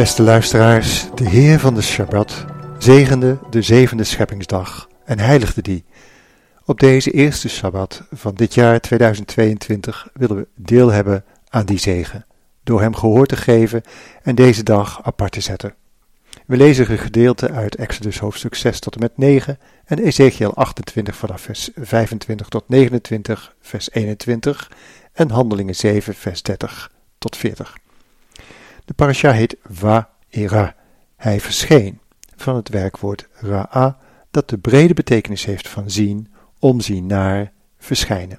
Beste luisteraars, de Heer van de Shabbat zegende de zevende scheppingsdag en heiligde die. Op deze eerste Shabbat van dit jaar 2022 willen we deel hebben aan die zegen, door hem gehoor te geven en deze dag apart te zetten. We lezen een gedeelte uit Exodus hoofdstuk 6 tot en met 9 en Ezekiel 28 vanaf vers 25 tot 29, vers 21 en Handelingen 7, vers 30 tot 40. De parasha heet Wa-era. Hij verscheen, van het werkwoord ra'a, dat de brede betekenis heeft van zien, omzien naar, verschijnen.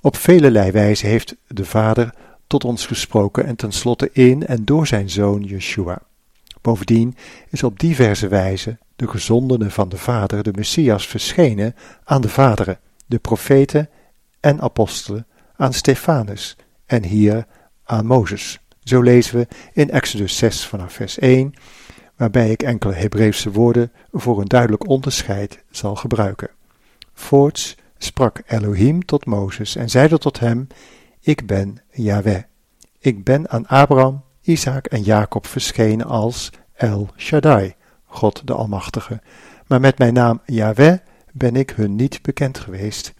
Op vele wijze heeft de Vader tot ons gesproken en tenslotte in en door zijn zoon Yeshua. Bovendien is op diverse wijze de gezondene van de Vader, de Messias, verschenen aan de vaderen, de profeten en apostelen, aan Stefanus en hier aan Mozes. Zo lezen we in Exodus 6 vanaf vers 1, waarbij ik enkele Hebreeuwse woorden voor een duidelijk onderscheid zal gebruiken. Voorts sprak Elohim tot Mozes en zeide tot hem: Ik ben Yahweh. Ik ben aan Abraham, Isaac en Jacob verschenen als El Shaddai, God de Almachtige. Maar met mijn naam Yahweh ben ik hun niet bekend geweest.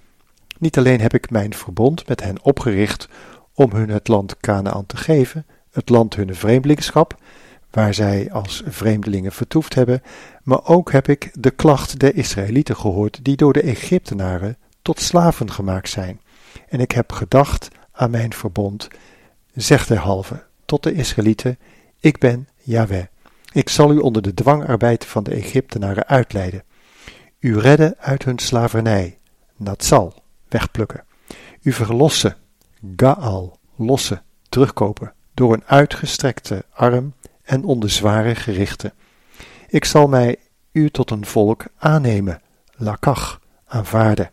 Niet alleen heb ik mijn verbond met hen opgericht om hun het land Canaan te geven, het land hun vreemdelingschap, waar zij als vreemdelingen vertoefd hebben, maar ook heb ik de klacht der Israëlieten gehoord, die door de Egyptenaren tot slaven gemaakt zijn. En ik heb gedacht aan mijn verbond, zegt derhalve tot de Israëlieten, ik ben Yahweh. Ik zal u onder de dwangarbeid van de Egyptenaren uitleiden. U redden uit hun slavernij, Natsal, wegplukken. U verlossen, Gaal, lossen, terugkopen, door een uitgestrekte arm en onder zware gerichten. Ik zal mij u tot een volk aannemen, lakach, aanvaarden,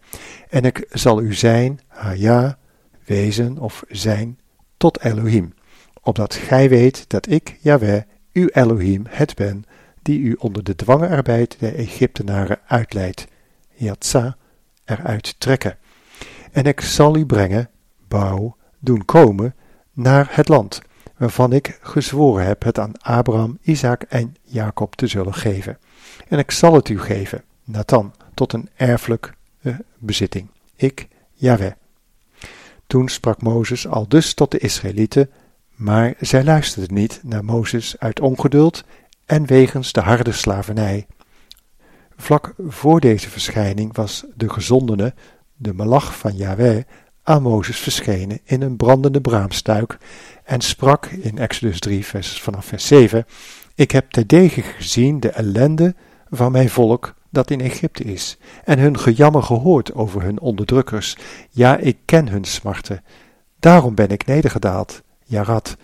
en ik zal u zijn, haya, wezen of zijn, tot Elohim, opdat gij weet dat ik, Yahweh, uw Elohim, het ben, die u onder de dwangarbeid der Egyptenaren uitleidt, Yatsa, eruit trekken. En ik zal u brengen, bouw, doen komen, naar het land, waarvan ik gezworen heb het aan Abraham, Isaac en Jacob te zullen geven. En ik zal het u geven, Nathan, tot een erfelijke bezitting. Ik, Yahweh. Toen sprak Mozes al dus tot de Israëlieten, maar zij luisterden niet naar Mozes uit ongeduld en wegens de harde slavernij. Vlak voor deze verschijning was de gezondene, de malach van Yahweh, aan Mozes verschenen in een brandende braamstuik en sprak in Exodus 3 vers, vanaf vers 7 Ik heb terdege gezien de ellende van mijn volk dat in Egypte is en hun gejammer gehoord over hun onderdrukkers. Ja, ik ken hun smarten. Daarom ben ik nedergedaald, Jarat,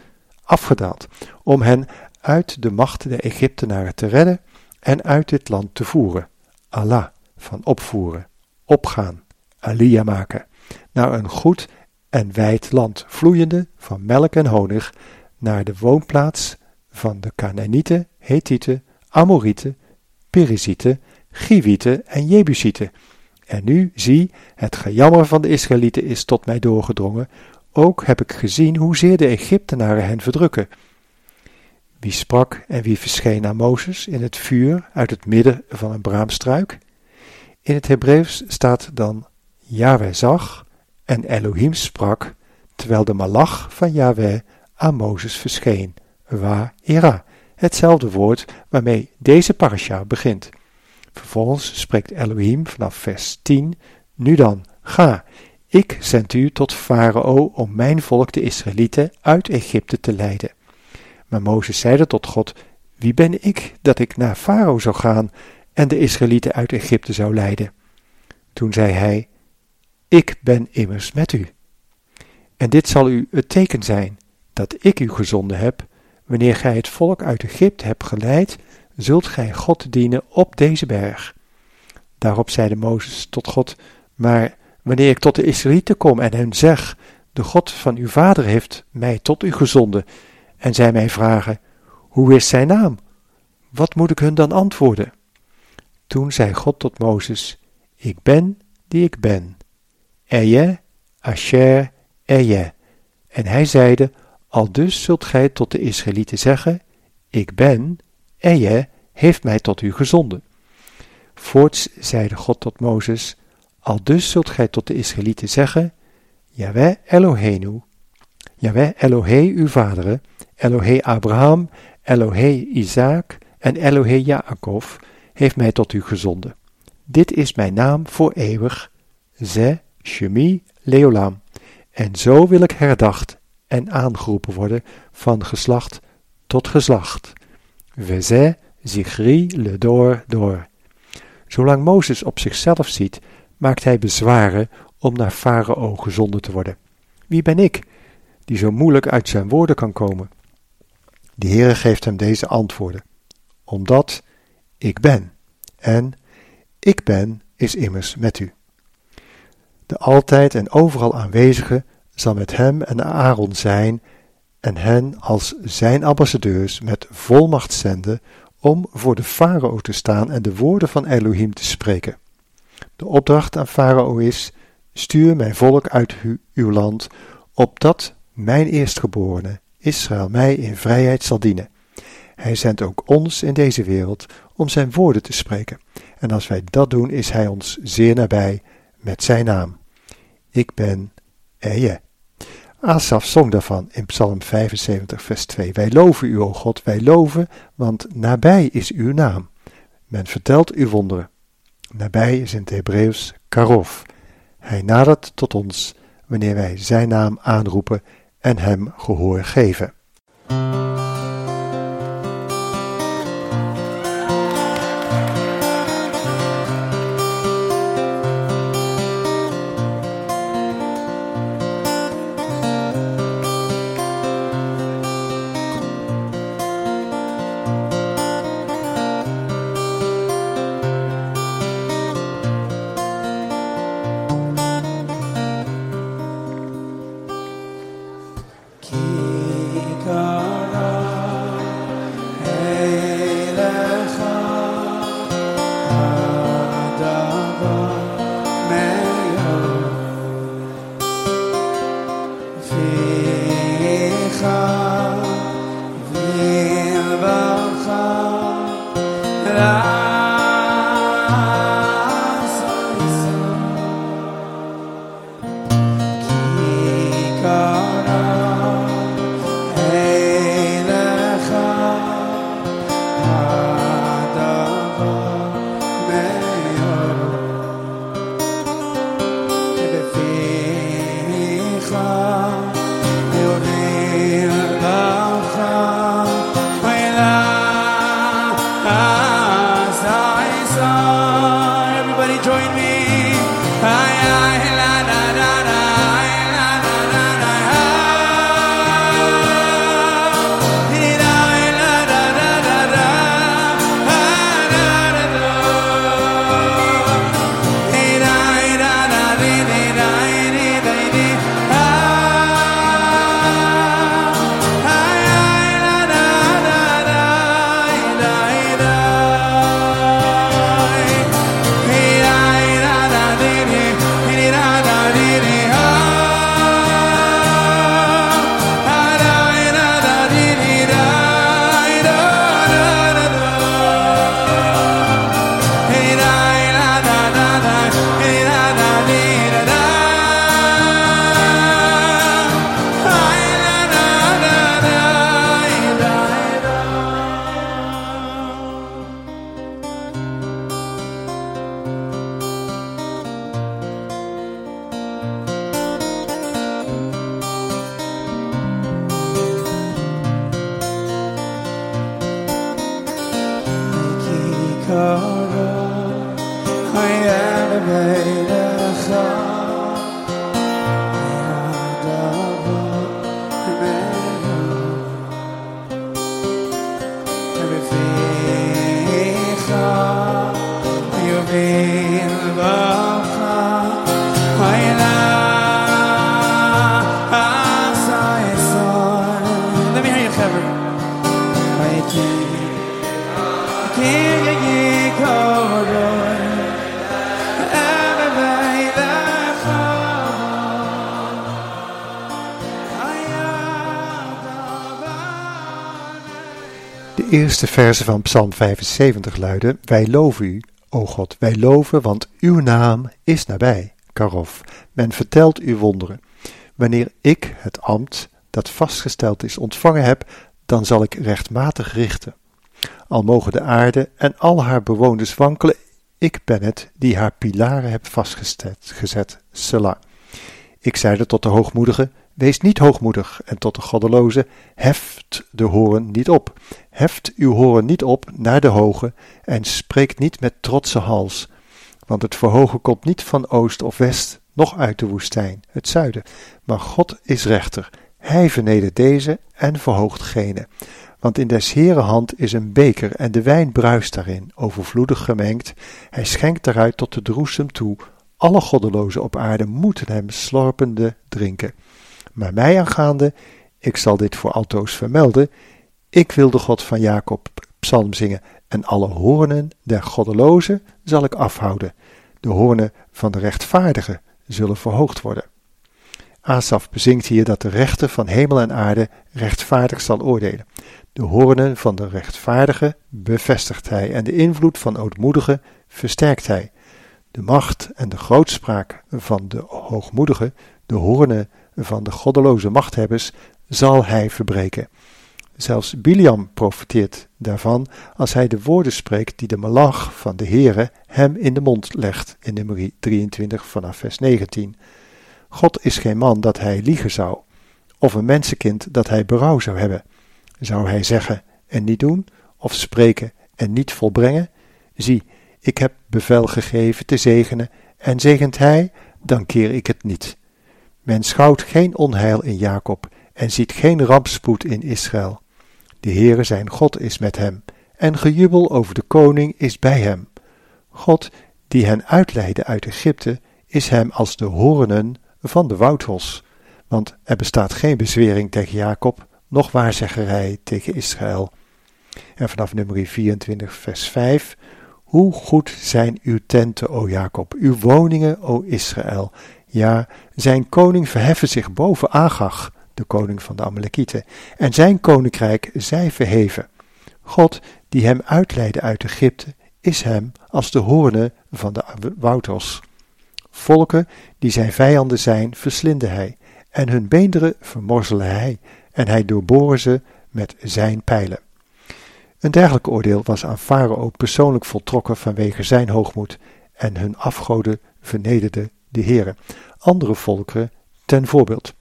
afgedaald, om hen uit de macht der Egyptenaren te redden en uit dit land te voeren. Allah, van opvoeren, opgaan, aliyah maken naar een goed en wijd land, vloeiende van melk en honig, naar de woonplaats van de Canaanieten, Hethieten, Amorieten, Perizieten, Givieten en Jebusieten. En nu, zie, het gejammer van de Israëlieten is tot mij doorgedrongen, ook heb ik gezien hoezeer de Egyptenaren hen verdrukken. Wie sprak en wie verscheen aan Mozes in het vuur uit het midden van een braamstruik? In het Hebreeuws staat dan Yahweh zag en Elohim sprak, terwijl de malach van Yahweh aan Mozes verscheen, wa era, hetzelfde woord waarmee deze parasha begint. Vervolgens spreekt Elohim vanaf vers 10, nu dan, ga, ik zend u tot Farao om mijn volk de Israëlieten uit Egypte te leiden. Maar Mozes zeide tot God, wie ben ik dat ik naar Farao zou gaan en de Israëlieten uit Egypte zou leiden? Toen zei hij, ik ben immers met u. En dit zal u het teken zijn dat ik u gezonden heb, wanneer gij het volk uit Egypte hebt geleid, zult gij God dienen op deze berg. Daarop zeide Mozes tot God, maar wanneer ik tot de Israëlieten kom en hen zeg, de God van uw vader heeft mij tot u gezonden, en zij mij vragen, hoe is zijn naam? Wat moet ik hun dan antwoorden? Toen zei God tot Mozes, ik ben die ik ben. Eje, Asher, Eje. En hij zeide, al dus zult gij tot de Israëlieten zeggen, ik ben, Eje, heeft mij tot u gezonden. Voorts zeide God tot Mozes, al dus zult gij tot de Israëlieten zeggen, Yahweh Eloheinu, Yahweh Elohe uw vaderen, Elohe Abraham, Elohe Isaac en Elohe Jacob, heeft mij tot u gezonden. Dit is mijn naam voor eeuwig, Ze Shemi Leolam. En zo wil ik herdacht en aangeroepen worden van geslacht tot geslacht. Veze Zigri le door door. Zolang Mozes op zichzelf ziet, maakt hij bezwaren om naar Farao gezonden te worden. Wie ben ik, die zo moeilijk uit zijn woorden kan komen? De Heere geeft hem deze antwoorden. Omdat ik ben. En ik ben is immers met u. De altijd en overal aanwezige zal met hem en Aaron zijn en hen als zijn ambassadeurs met volmacht zenden om voor de farao te staan en de woorden van Elohim te spreken. De opdracht aan farao is: stuur mijn volk uit uw land, opdat mijn eerstgeborene Israël mij in vrijheid zal dienen. Hij zendt ook ons in deze wereld om zijn woorden te spreken. En als wij dat doen, is hij ons zeer nabij met zijn naam. Ik ben Eje. Asaf zong daarvan in Psalm 75, vers 2. Wij loven u, o God, wij loven, want nabij is uw naam. Men vertelt uw wonderen. Nabij is in het Hebreeuws karov. Hij nadert tot ons wanneer wij zijn naam aanroepen en hem gehoor geven. Ay, ay, la, la. De eerste verse van Psalm 75 luiden: Wij loven u, o God, wij loven, want uw naam is nabij. Karof, men vertelt uw wonderen. Wanneer ik het ambt dat vastgesteld is ontvangen heb, dan zal ik rechtmatig richten. Al mogen de aarde en al haar bewoners wankelen, ik ben het die haar pilaren heb vastgezet. Selah. Ik zeide tot de hoogmoedige, wees niet hoogmoedig, en tot de goddeloze, heft de horen niet op. Heft uw horen niet op naar de hoge, en spreekt niet met trotse hals. Want het verhogen komt niet van oost of west, noch uit de woestijn, het zuiden. Maar God is rechter. Hij vernedert deze en verhoogt gene. Want in des Heere hand is een beker en de wijn bruist daarin, overvloedig gemengd. Hij schenkt daaruit tot de droesem toe. Alle goddelozen op aarde moeten hem slorpende drinken. Maar mij aangaande, ik zal dit voor altoos vermelden, ik wil de God van Jacob psalm zingen en alle hoornen der goddelozen zal ik afhouden. De hoornen van de rechtvaardigen zullen verhoogd worden. Asaf bezingt hier dat de rechter van hemel en aarde rechtvaardig zal oordelen. De hoornen van de rechtvaardige bevestigt hij en de invloed van ootmoedigen versterkt hij. De macht en de grootspraak van de hoogmoedigen, de hoornen van de goddeloze machthebbers, zal hij verbreken. Zelfs Biliam profiteert daarvan als hij de woorden spreekt die de malach van de Heere hem in de mond legt in nummer 23 vanaf vers 19. God is geen man dat hij liegen zou, of een mensenkind dat hij berouw zou hebben. Zou hij zeggen en niet doen, of spreken en niet volbrengen? Zie, ik heb bevel gegeven te zegenen, en zegent hij, dan keer ik het niet. Men schouwt geen onheil in Jacob en ziet geen rampspoed in Israël. De Heere zijn God is met hem, en gejubel over de koning is bij hem. God, die hen uitleidde uit Egypte, is hem als de horenen van de woudhos. Want er bestaat geen bezwering tegen Jacob, noch waarzeggerij tegen Israël. En vanaf nummer 24, vers 5. Hoe goed zijn uw tenten, o Jacob, uw woningen, o Israël. Ja, zijn koning verheffen zich boven Agag, de koning van de Amalekieten, en zijn koninkrijk zij verheven. God, die hem uitleidde uit Egypte, is hem als de hoornen van de wouders. Volken die zijn vijanden zijn, verslinde hij, en hun beenderen vermorzelen hij, en hij doorboren ze met zijn pijlen. Een dergelijk oordeel was aan Farao persoonlijk voltrokken vanwege zijn hoogmoed, en hun afgoden vernederden de heren. Andere volkeren ten voorbeeld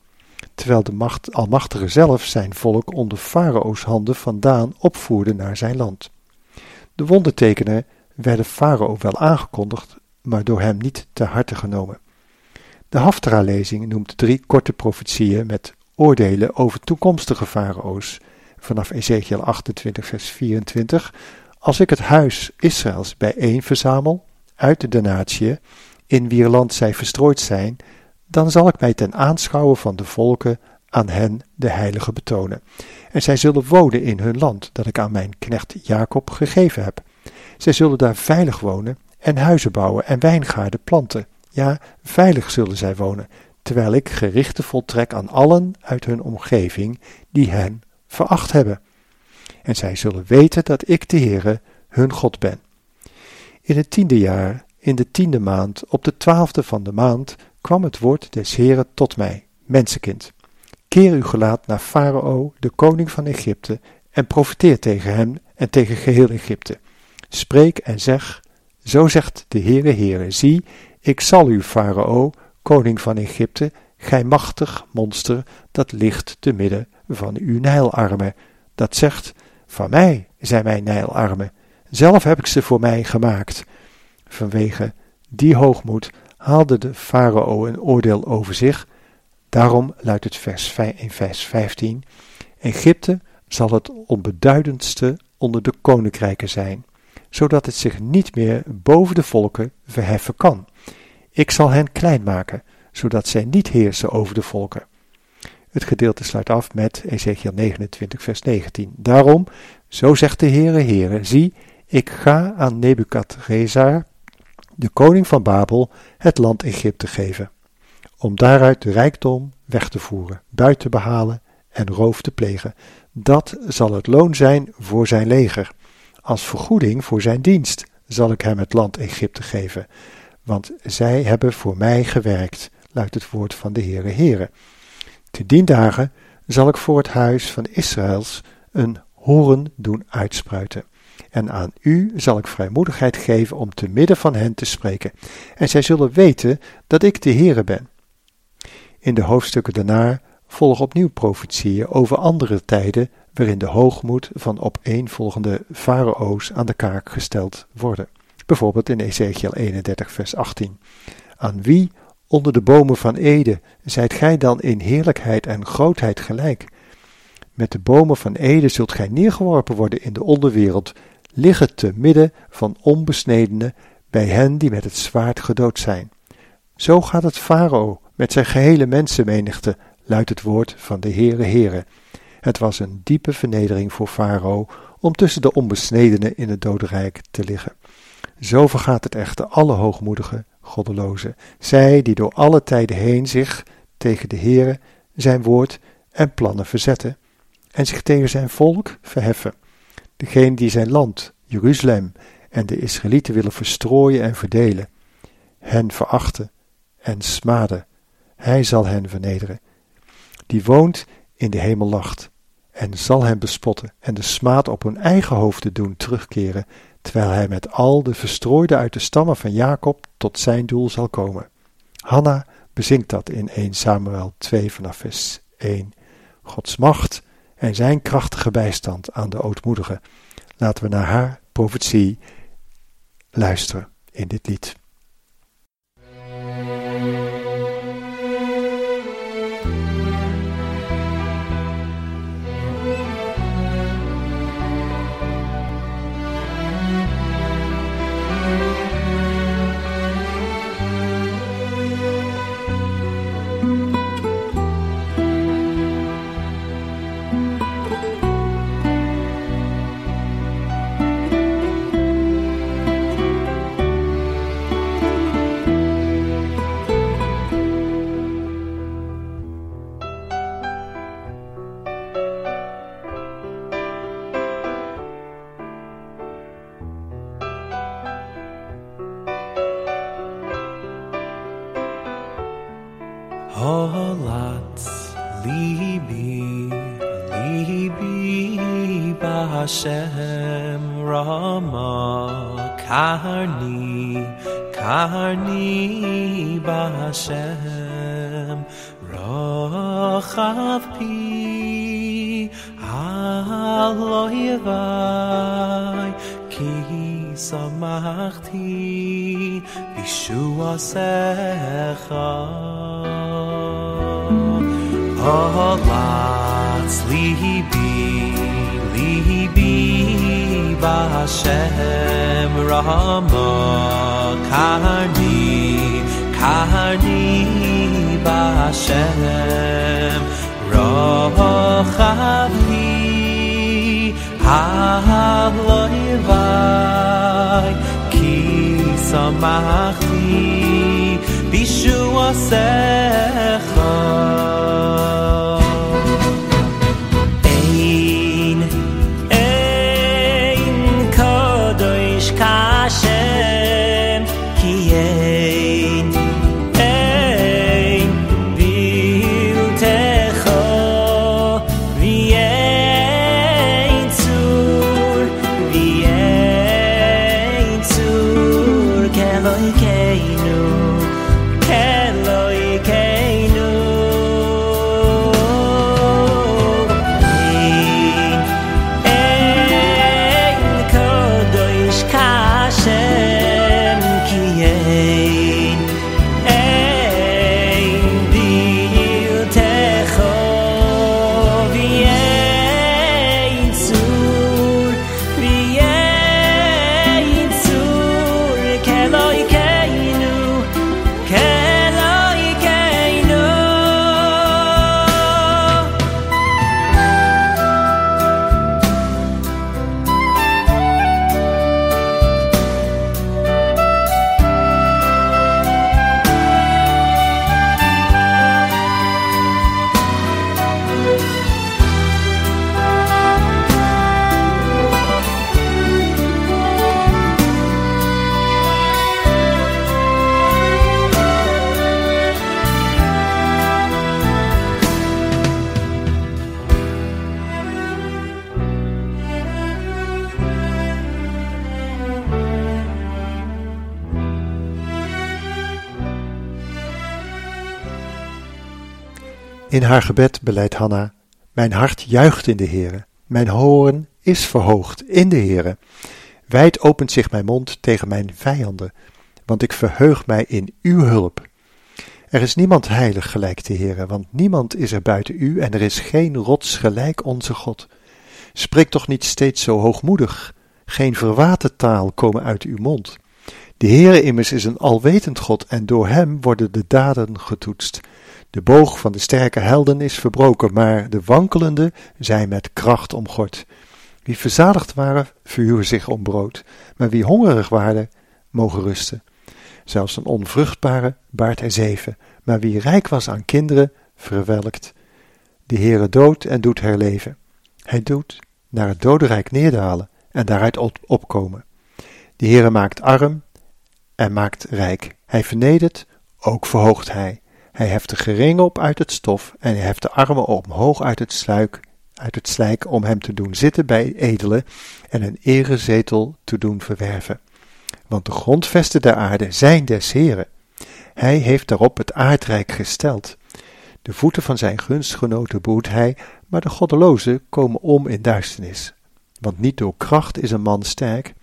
terwijl de macht, Almachtige zelf zijn volk onder Farao's handen vandaan opvoerde naar zijn land. De wondertekenen werden Farao wel aangekondigd, maar door hem niet ter harte genomen. De Haftara-lezing noemt drie korte profetieën met oordelen over toekomstige farao's. Vanaf Ezekiel 28, vers 24. Als ik het huis Israëls bijeen verzamel uit de natie, in wier land zij verstrooid zijn, dan zal ik mij ten aanschouwen van de volken aan hen de heilige betonen. En zij zullen wonen in hun land dat ik aan mijn knecht Jacob gegeven heb. Zij zullen daar veilig wonen en huizen bouwen en wijngaarden planten. Ja, veilig zullen zij wonen, terwijl ik gerichten voltrek aan allen uit hun omgeving die hen veracht hebben. En zij zullen weten dat ik de Heere hun God ben. In het tiende jaar, in de tiende maand, op de twaalfde van de maand, kwam het woord des Heren tot mij, mensenkind. Keer uw gelaat naar Farao, de koning van Egypte, en profiteer tegen hem en tegen geheel Egypte. Spreek en zeg, zo zegt de Heere Heere, zie, ik zal u, Farao, koning van Egypte, gij machtig monster, dat ligt te midden van uw Nijlarmen, dat zegt, van mij zijn mijn Nijlarmen, zelf heb ik ze voor mij gemaakt. Vanwege die hoogmoed haalde de farao een oordeel over zich. Daarom luidt het vers in vers 15: Egypte zal het onbeduidendste onder de koninkrijken zijn, zodat het zich niet meer boven de volken verheffen kan. Ik zal hen klein maken, zodat zij niet heersen over de volken. Het gedeelte sluit af met Ezekiel 29, vers 19. Daarom, zo zegt de Heere, Heere, zie, ik ga aan Nebukadrezar, de koning van Babel, het land Egypte geven, om daaruit de rijkdom weg te voeren, buiten behalen en roof te plegen. Dat zal het loon zijn voor zijn leger. Als vergoeding voor zijn dienst zal ik hem het land Egypte geven, want zij hebben voor mij gewerkt, luidt het woord van de Heere Heere. Te dien dagen zal ik voor het huis van Israëls een horen doen uitspruiten. En aan u zal ik vrijmoedigheid geven om te midden van hen te spreken. En zij zullen weten dat ik de Heere ben. In de hoofdstukken daarna volgen opnieuw profetieën over andere tijden waarin de hoogmoed van opeenvolgende farao's aan de kaak gesteld worden. Bijvoorbeeld in Ezekiel 31 vers 18. Aan wie onder de bomen van Ede zijt gij dan in heerlijkheid en grootheid gelijk? Met de bomen van Ede zult gij neergeworpen worden in de onderwereld, liggen te midden van onbesnedenen bij hen die met het zwaard gedood zijn. Zo gaat het farao met zijn gehele mensenmenigte, luidt het woord van de Heere Heere. Het was een diepe vernedering voor farao om tussen de onbesnedenen in het dodenrijk te liggen. Zo vergaat het echter alle hoogmoedige goddelozen, zij die door alle tijden heen zich tegen de Heere, zijn woord en plannen verzetten en zich tegen zijn volk verheffen. Degene die zijn land, Jeruzalem en de Israëlieten willen verstrooien en verdelen, hen verachten en smaden, hij zal hen vernederen. Die woont in de hemel lacht en zal hen bespotten en de smaad op hun eigen hoofden doen terugkeren, terwijl hij met al de verstrooiden uit de stammen van Jacob tot zijn doel zal komen. Hanna bezinkt dat in 1 Samuel 2 vanaf vers 1. Gods macht en zijn krachtige bijstand aan de ootmoedigen. Laten we naar haar profetie luisteren in dit lied. Holatz libi, libi b'Hashem Rama karni, karni b'Hashem Rochavi Ha'loivai Ki samachti Bishua secha In haar gebed beleidt Hanna: Mijn hart juicht in de Heere, mijn horen is verhoogd in de Heere. Wijd opent zich mijn mond tegen mijn vijanden, want ik verheug mij in uw hulp. Er is niemand heilig gelijk de Heere, want niemand is er buiten u en er is geen rots gelijk onze God. Spreek toch niet steeds zo hoogmoedig, geen verwaten taal komen uit uw mond. De Heere immers is een alwetend God en door hem worden de daden getoetst. De boog van de sterke helden is verbroken, maar de wankelende zijn met kracht omgord. Wie verzadigd waren, verhuren zich om brood, maar wie hongerig waren, mogen rusten. Zelfs een onvruchtbare baart er zeven, maar wie rijk was aan kinderen, verwelkt. De Heere doodt en doet herleven. Hij doet naar het dodenrijk neerdalen en daaruit opkomen. De Heere maakt arm en maakt rijk. Hij vernedert, ook verhoogt hij. Hij heft de geringe op uit het stof en hij heft de armen omhoog uit het, sluik, uit het slijk om hem te doen zitten bij edelen en een erezetel te doen verwerven. Want de grondvesten der aarde zijn des Heren. Hij heeft daarop het aardrijk gesteld. De voeten van zijn gunstgenoten boet hij, maar de goddelozen komen om in duisternis. Want niet door kracht is een man sterk.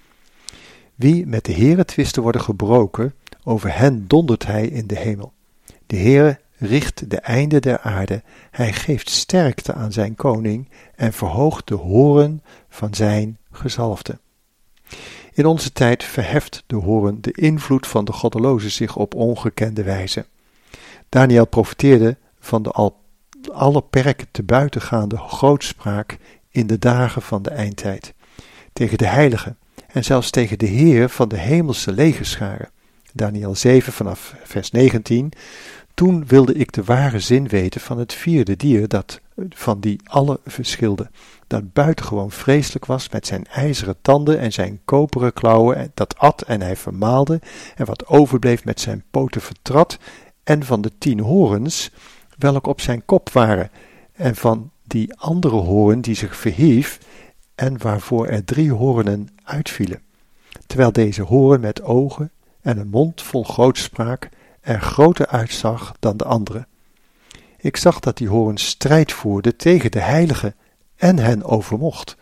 Wie met de Heere twisten worden gebroken, over hen dondert hij in de hemel. De Heere richt de einde der aarde, hij geeft sterkte aan zijn koning en verhoogt de horen van zijn gezalfde. In onze tijd verheft de horen de invloed van de goddelozen zich op ongekende wijze. Daniel profiteerde van de al alle perken te buitengaande grootspraak in de dagen van de eindtijd, tegen de heiligen en zelfs tegen de Heer van de hemelse legerscharen. Daniel 7 vanaf vers 19. Toen wilde ik de ware zin weten van het vierde dier dat van die alle verschilde, dat buitengewoon vreselijk was met zijn ijzeren tanden en zijn koperen klauwen, dat at en hij vermaalde, en wat overbleef met zijn poten vertrad, en van de tien horens, welke op zijn kop waren, en van die andere hoorn die zich verhief, en waarvoor er drie hoornen uitvielen, terwijl deze hoorn met ogen en een mond vol grootspraak er groter uitzag dan de andere. Ik zag dat die hoorn strijd voerde tegen de heilige en hen overmocht,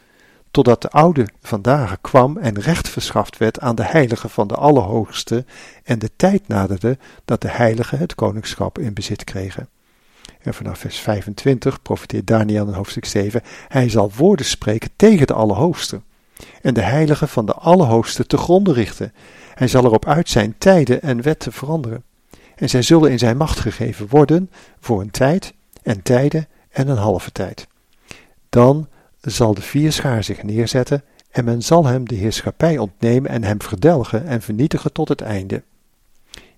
totdat de oude vandaag kwam en recht verschaft werd aan de heilige van de Allerhoogste en de tijd naderde dat de heiligen het koningschap in bezit kregen. En vanaf vers 25 profiteert Daniel in hoofdstuk 7, hij zal woorden spreken tegen de Allerhoogste en de heilige van de Allerhoogste te gronden richten. Hij zal erop uit zijn tijden en wetten veranderen. En zij zullen in zijn macht gegeven worden voor een tijd en tijden en een halve tijd. Dan zal de vierschaar zich neerzetten en men zal hem de heerschappij ontnemen en hem verdelgen en vernietigen tot het einde.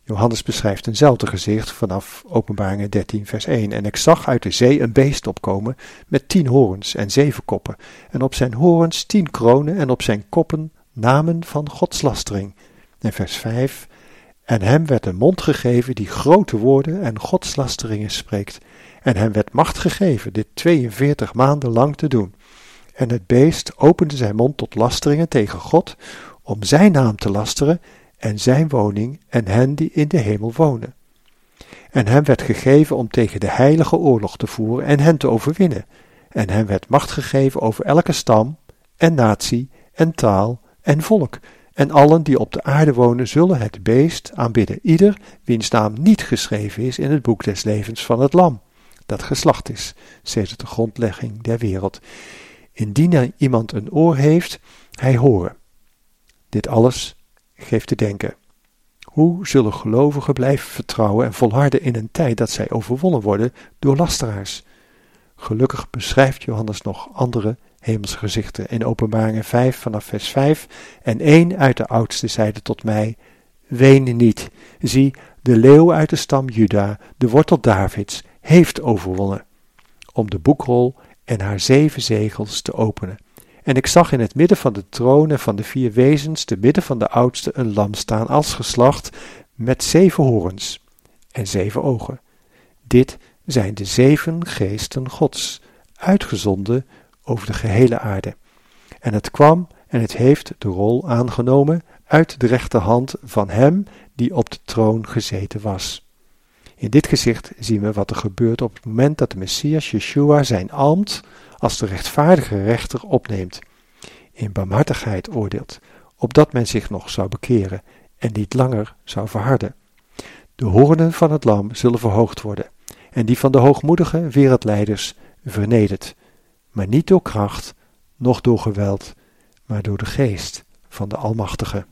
Johannes beschrijft eenzelfde gezicht vanaf Openbaringen 13, vers 1. En ik zag uit de zee een beest opkomen met tien horens en zeven koppen, en op zijn horens tien kronen en op zijn koppen namen van godslastering. En vers 5. En hem werd een mond gegeven die grote woorden en godslasteringen spreekt. En hem werd macht gegeven dit 42 maanden lang te doen. En het beest opende zijn mond tot lasteringen tegen God, om zijn naam te lasteren en zijn woning en hen die in de hemel wonen. En hem werd gegeven om tegen de heilige oorlog te voeren en hen te overwinnen. En hem werd macht gegeven over elke stam en natie en taal en volk. En allen die op de aarde wonen zullen het beest aanbidden, ieder wiens naam niet geschreven is in het boek des levens van het lam, dat geslacht is, sinds de grondlegging der wereld. Indien iemand een oor heeft, hij horen. Dit alles geeft te denken. Hoe zullen gelovigen blijven vertrouwen en volharden in een tijd dat zij overwonnen worden door lasteraars? Gelukkig beschrijft Johannes nog andere hemelsgezichten in Openbaringen 5 vanaf vers 5 en één uit de oudste zeide tot mij, Ween niet, zie, de leeuw uit de stam Juda, de wortel Davids, heeft overwonnen, om de boekrol en haar zeven zegels te openen. En ik zag in het midden van de troon en van de vier wezens, te midden van de oudste, een lam staan als geslacht, met zeven horens en zeven ogen. Dit zijn de zeven geesten Gods, uitgezonden over de gehele aarde. En het kwam en het heeft de rol aangenomen uit de rechterhand van hem die op de troon gezeten was. In dit gezicht zien we wat er gebeurt op het moment dat de Messias Yeshua zijn ambt als de rechtvaardige rechter opneemt, in barmhartigheid oordeelt, opdat men zich nog zou bekeren en niet langer zou verharden. De hoornen van het lam zullen verhoogd worden, en die van de hoogmoedige wereldleiders vernederd, maar niet door kracht, noch door geweld, maar door de geest van de Almachtige.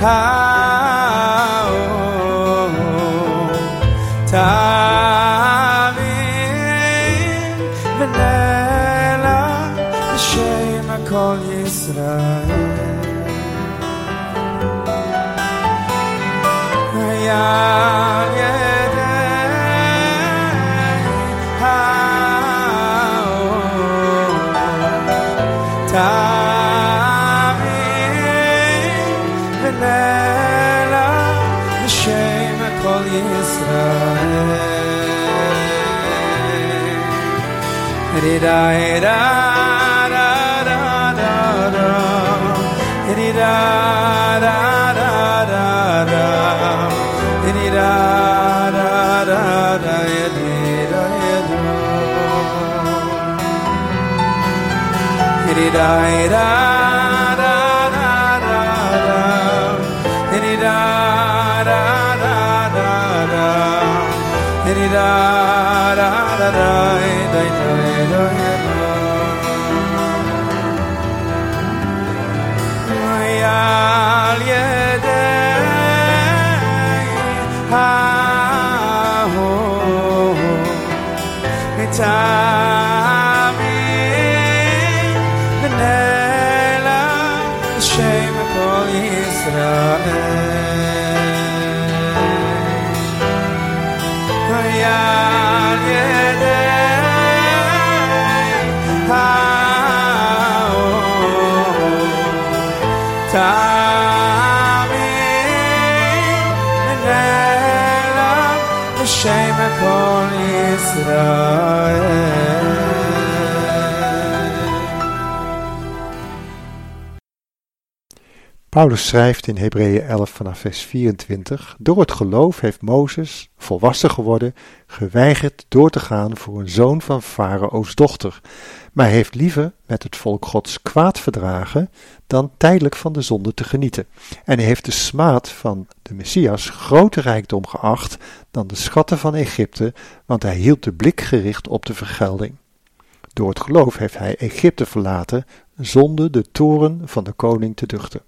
high. I. שיימ קאל ישראל Paulus schrijft in Hebreeën 11 vanaf vers 24: Door het geloof heeft Mozes, volwassen geworden, geweigerd door te gaan voor een zoon van Farao's dochter, maar heeft liever met het volk Gods kwaad verdragen dan tijdelijk van de zonde te genieten. En heeft de smaad van de Messias groter rijkdom geacht dan de schatten van Egypte, want hij hield de blik gericht op de vergelding. Door het geloof heeft hij Egypte verlaten, zonder de toren van de koning te duchten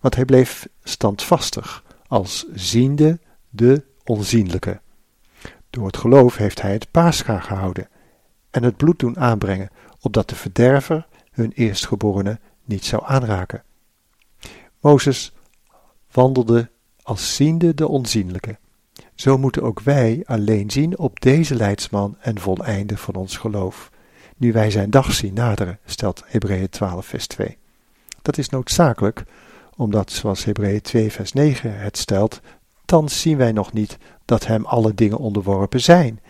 want hij bleef standvastig, als ziende de onzienlijke. Door het geloof heeft hij het paascha gehouden en het bloed doen aanbrengen, opdat de verderver hun eerstgeborene niet zou aanraken. Mozes wandelde als ziende de onzienlijke. Zo moeten ook wij alleen zien op deze leidsman en voleinde van ons geloof, nu wij zijn dag zien naderen, stelt Hebreeën 12 vers 2. Dat is noodzakelijk omdat, zoals Hebreeën 2 vers 9 het stelt, thans zien wij nog niet dat hem alle dingen onderworpen zijn.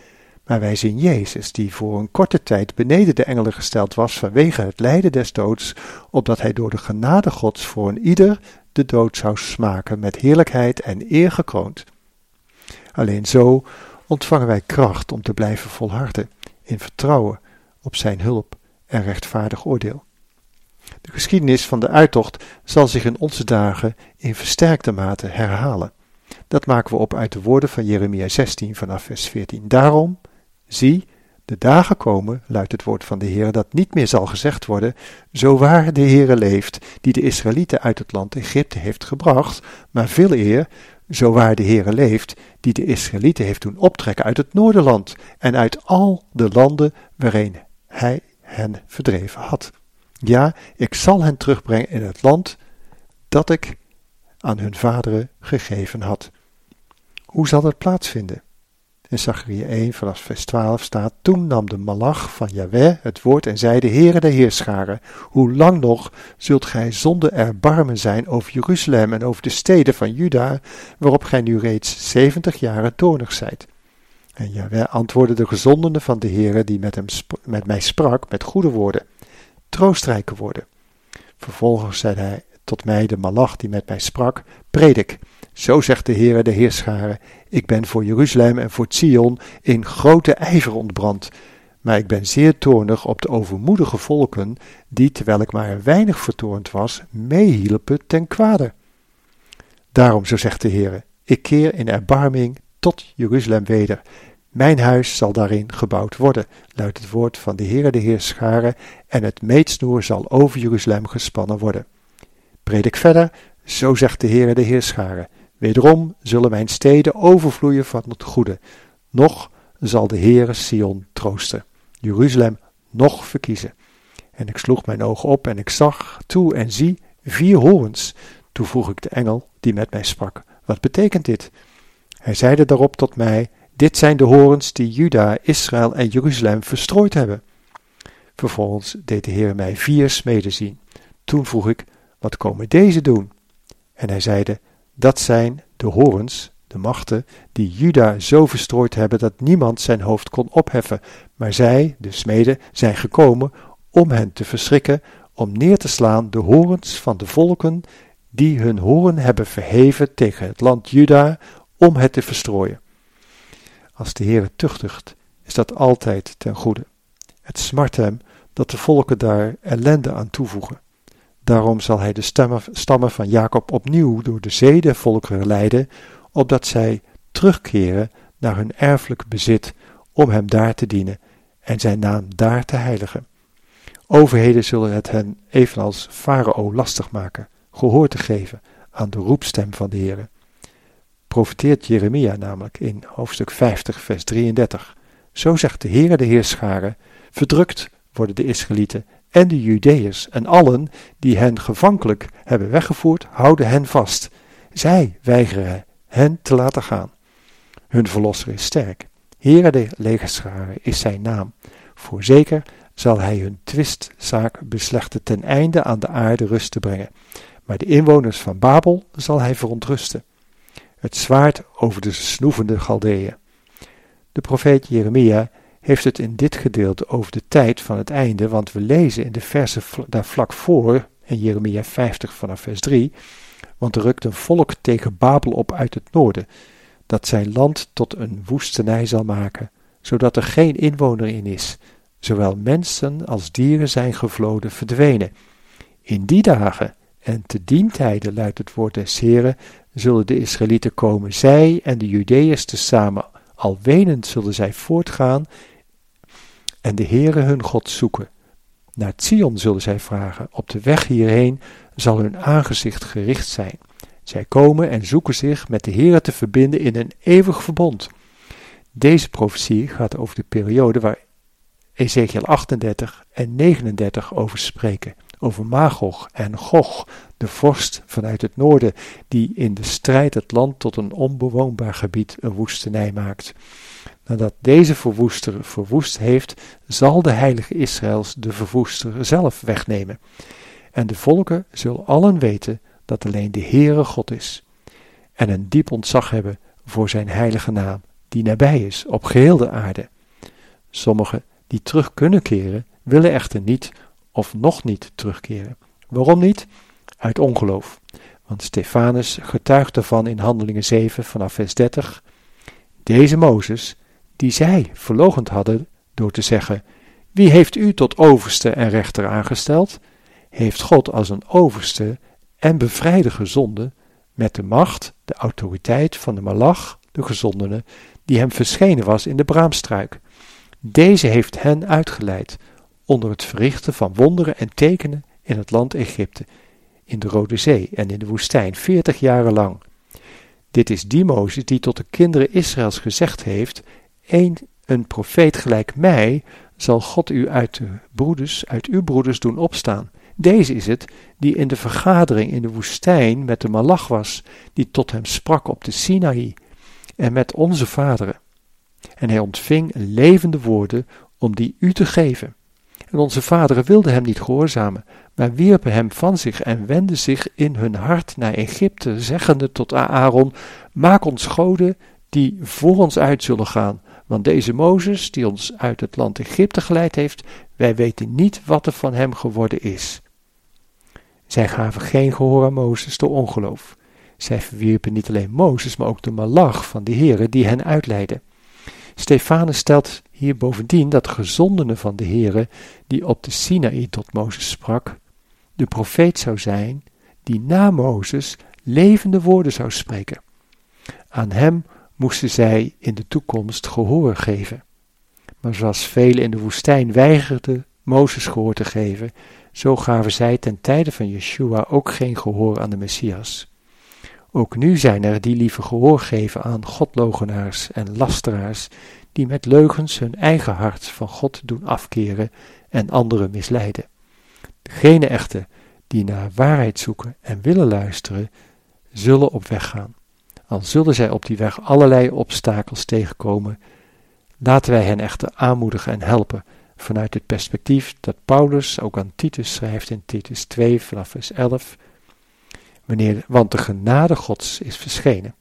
Maar wij zien Jezus, die voor een korte tijd beneden de engelen gesteld was vanwege het lijden des doods, opdat hij door de genade Gods voor een ieder de dood zou smaken met heerlijkheid en eer gekroond. Alleen zo ontvangen wij kracht om te blijven volharden in vertrouwen op zijn hulp en rechtvaardig oordeel. De geschiedenis van de uittocht zal zich in onze dagen in versterkte mate herhalen. Dat maken we op uit de woorden van Jeremia 16 vanaf vers 14. Daarom, zie, De dagen komen, luidt het woord van de Heer, dat niet meer zal gezegd worden, zo waar de Heere leeft, die de Israëlieten uit het land Egypte heeft gebracht, maar veel eer, zo waar de Heere leeft, die de Israëlieten heeft doen optrekken uit het Noorderland en uit al de landen waarin hij hen verdreven had. Ja, ik zal hen terugbrengen in het land dat ik aan hun vaderen gegeven had. Hoe zal dat plaatsvinden? In Zachariah 1 vanaf vers 12 staat, Toen nam de malach van Yahweh het woord en zei, de Heere de Heerscharen, hoe lang nog zult gij zonder erbarmen zijn over Jeruzalem en over de steden van Juda, waarop gij nu reeds zeventig jaren toornig zijt? En Yahweh antwoordde de gezondene van de Heere die met, hem met mij sprak met goede woorden, troostrijke woorden. Vervolgens zei hij tot mij, de malach die met mij sprak, predik. Zo zegt de Heere de Heerscharen, ik ben voor Jeruzalem en voor Sion in grote ijver ontbrand, maar ik ben zeer toornig op de overmoedige volken, die, terwijl ik maar weinig vertoornd was, meehielpen ten kwade. Daarom, zo zegt de Heere, ik keer in erbarming tot Jeruzalem weder. Mijn huis zal daarin gebouwd worden, luidt het woord van de Heere de Heerscharen, en het meetsnoer zal over Jeruzalem gespannen worden. Predik verder, zo zegt de Heere de Heerscharen, Wederom zullen mijn steden overvloeien van het goede. Nog zal de Heere Sion troosten, Jeruzalem nog verkiezen. En ik sloeg mijn ogen op en ik zag toe en zie vier horens. Toen vroeg ik de engel die met mij sprak, wat betekent dit? Hij zeide daarop tot mij, dit zijn de horens die Juda, Israël en Jeruzalem verstrooid hebben. Vervolgens deed de Heer mij vier smeden zien. Toen vroeg ik, wat komen deze doen? En hij zeide, dat zijn de horens, de machten, die Juda zo verstrooid hebben dat niemand zijn hoofd kon opheffen. Maar zij, de smeden, zijn gekomen om hen te verschrikken, om neer te slaan de horens van de volken die hun horen hebben verheven tegen het land Juda, om het te verstrooien. Als de Heer tuchtigt, is dat altijd ten goede. Het smart hem dat de volken daar ellende aan toevoegen. Daarom zal hij de stammen van Jacob opnieuw door de der volkeren leiden, opdat zij terugkeren naar hun erfelijk bezit, om hem daar te dienen en zijn naam daar te heiligen. Overheden zullen het hen evenals Farao lastig maken, gehoor te geven aan de roepstem van de Heer. Profeteert Jeremia namelijk in hoofdstuk 50, vers 33. Zo zegt de Heere de Heerscharen, verdrukt worden de Israëlieten en de Judeërs en allen die hen gevankelijk hebben weggevoerd, houden hen vast. Zij weigeren hen te laten gaan. Hun verlosser is sterk. Heere de legerscharen is zijn naam. Voorzeker zal hij hun twistzaak beslechten ten einde aan de aarde rust te brengen. Maar de inwoners van Babel zal hij verontrusten. Het zwaard over de snoevende Galdeeën. De profeet Jeremia heeft het in dit gedeelte over de tijd van het einde, want we lezen in de versen daar vlak voor, in Jeremia 50 vanaf vers 3, want er rukt een volk tegen Babel op uit het noorden, dat zijn land tot een woestenij zal maken, zodat er geen inwoner in is, zowel mensen als dieren zijn gevloden verdwenen. In die dagen en te dien tijde, luidt het woord des Heren, zullen de Israëlieten komen, zij en de Judeërs tezamen, al wenend zullen zij voortgaan en de Heere hun God zoeken. Naar Zion zullen zij vragen, op de weg hierheen zal hun aangezicht gericht zijn. Zij komen en zoeken zich met de Heere te verbinden in een eeuwig verbond. Deze profetie gaat over de periode waar Ezekiel 38 en 39 over spreken. Over Magog en Gog, de vorst vanuit het noorden, die in de strijd het land tot een onbewoonbaar gebied, een woestenij maakt. Nadat deze verwoester verwoest heeft, zal de heilige Israëls de verwoester zelf wegnemen. En de volken zullen allen weten dat alleen de Heere God is. En een diep ontzag hebben voor zijn heilige naam, die nabij is op geheel de aarde. Sommigen die terug kunnen keren, willen echter niet of nog niet terugkeren. Waarom niet? Uit ongeloof. Want Stefanus getuigt ervan in Handelingen 7 vanaf vers 30. Deze Mozes, die zij verlogend hadden door te zeggen: Wie heeft u tot overste en rechter aangesteld? Heeft God als een overste en bevrijder gezonden met de macht, de autoriteit van de malach, de gezondene, die hem verschenen was in de braamstruik. Deze heeft hen uitgeleid onder het verrichten van wonderen en tekenen in het land Egypte, in de Rode Zee en in de woestijn, veertig jaren lang. Dit is die Mozes die tot de kinderen Israëls gezegd heeft: een, een profeet gelijk mij zal God u uit de broeders, uit uw broeders doen opstaan. Deze is het die in de vergadering in de woestijn met de malach was, die tot hem sprak op de Sinaï en met onze vaderen. En hij ontving levende woorden om die u te geven. En onze vaderen wilden hem niet gehoorzamen, maar wierpen hem van zich en wenden zich in hun hart naar Egypte, zeggende tot Aaron: Maak ons goden die voor ons uit zullen gaan. Want deze Mozes, die ons uit het land Egypte geleid heeft, wij weten niet wat er van hem geworden is. Zij gaven geen gehoor aan Mozes door ongeloof. Zij verwierpen niet alleen Mozes, maar ook de malach van de Heere die hen uitleidde. Stefanus stelt hier bovendien dat de gezondene van de Heere, die op de Sinaï tot Mozes sprak, de profeet zou zijn, die na Mozes levende woorden zou spreken. Aan hem moesten zij in de toekomst gehoor geven. Maar zoals velen in de woestijn weigerden Mozes gehoor te geven, zo gaven zij ten tijde van Yeshua ook geen gehoor aan de Messias. Ook nu zijn er die liever gehoor geven aan godlogenaars en lasteraars, die met leugens hun eigen hart van God doen afkeren en anderen misleiden. Degene echter die naar waarheid zoeken en willen luisteren, zullen op weg gaan. Al zullen zij op die weg allerlei obstakels tegenkomen, laten wij hen echter aanmoedigen en helpen vanuit het perspectief dat Paulus ook aan Titus schrijft in Titus 2 vanaf vers 11. Wanneer, want de genade Gods is verschenen,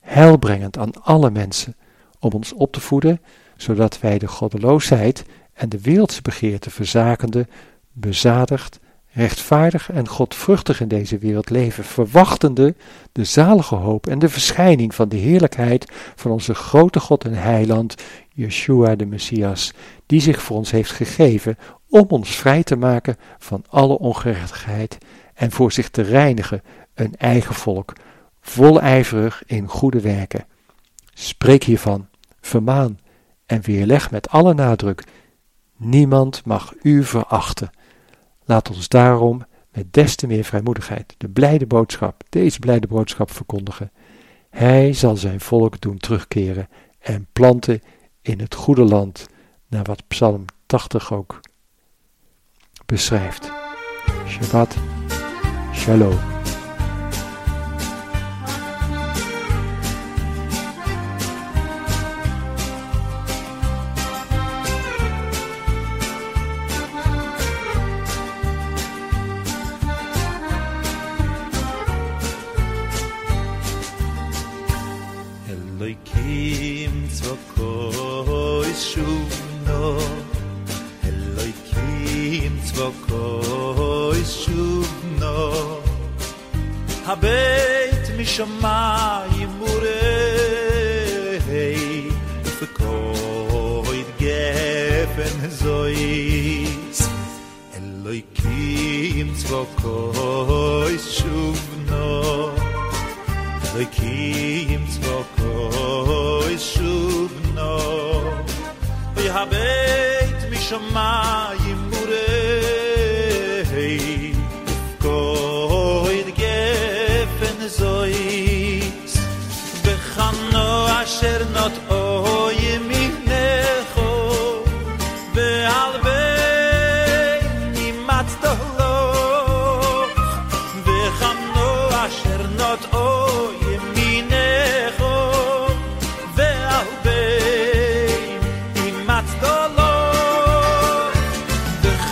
heilbrengend aan alle mensen, om ons op te voeden, zodat wij de goddeloosheid en de wereldse begeerte verzakende, bezadigd, rechtvaardig en godvruchtig in deze wereld leven, verwachtende de zalige hoop en de verschijning van de heerlijkheid van onze grote God en heiland, Yeshua de Messias, die zich voor ons heeft gegeven om ons vrij te maken van alle ongerechtigheid en voor zich te reinigen een eigen volk, volijverig in goede werken. Spreek hiervan, vermaan en weerleg met alle nadruk. Niemand mag u verachten. Laat ons daarom met des te meer vrijmoedigheid de blijde boodschap, deze blijde boodschap verkondigen. Hij zal zijn volk doen terugkeren en planten in het goede land, naar wat Psalm 80 ook beschrijft. Shabbat Shalom.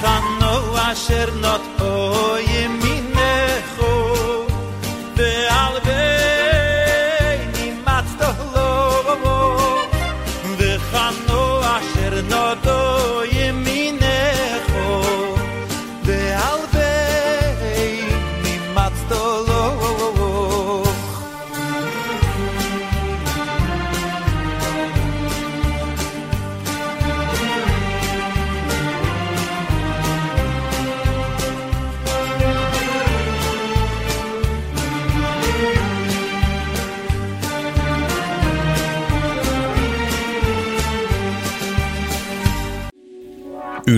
Ich asher not was.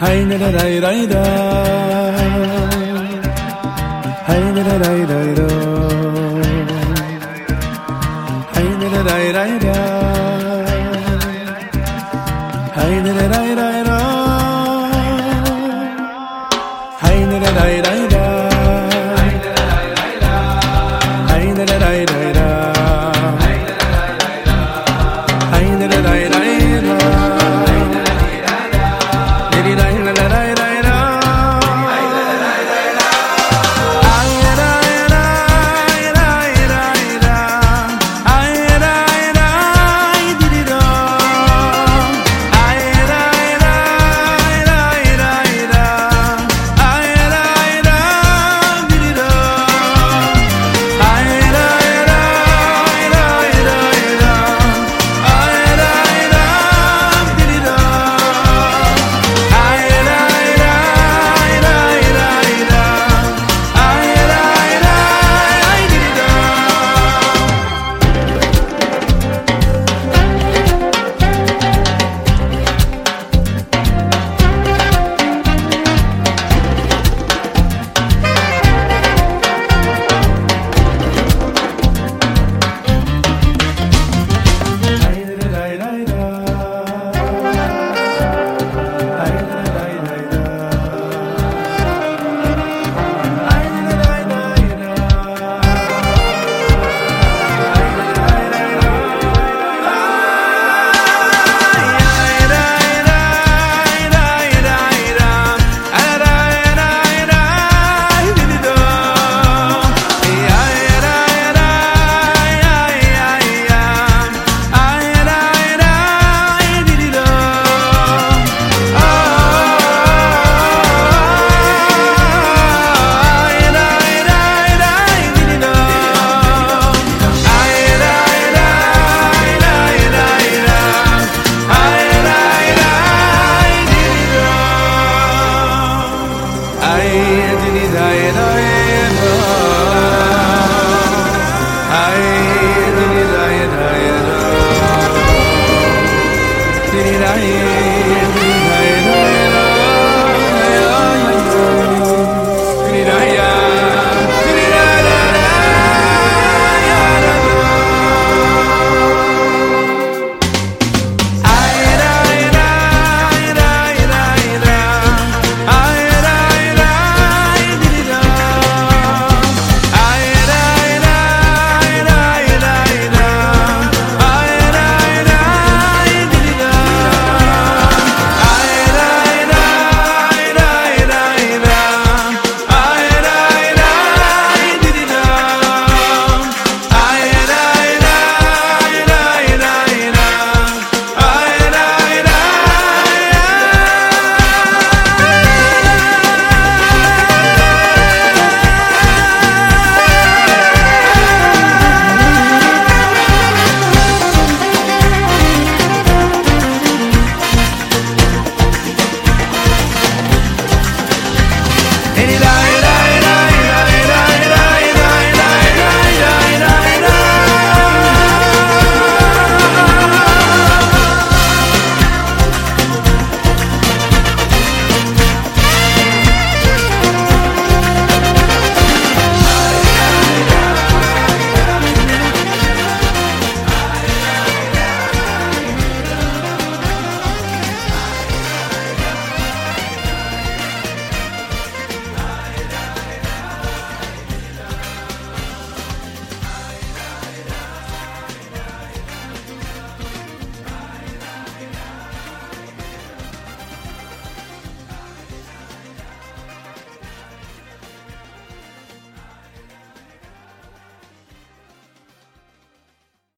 Hay da da da da da. Hay da da da da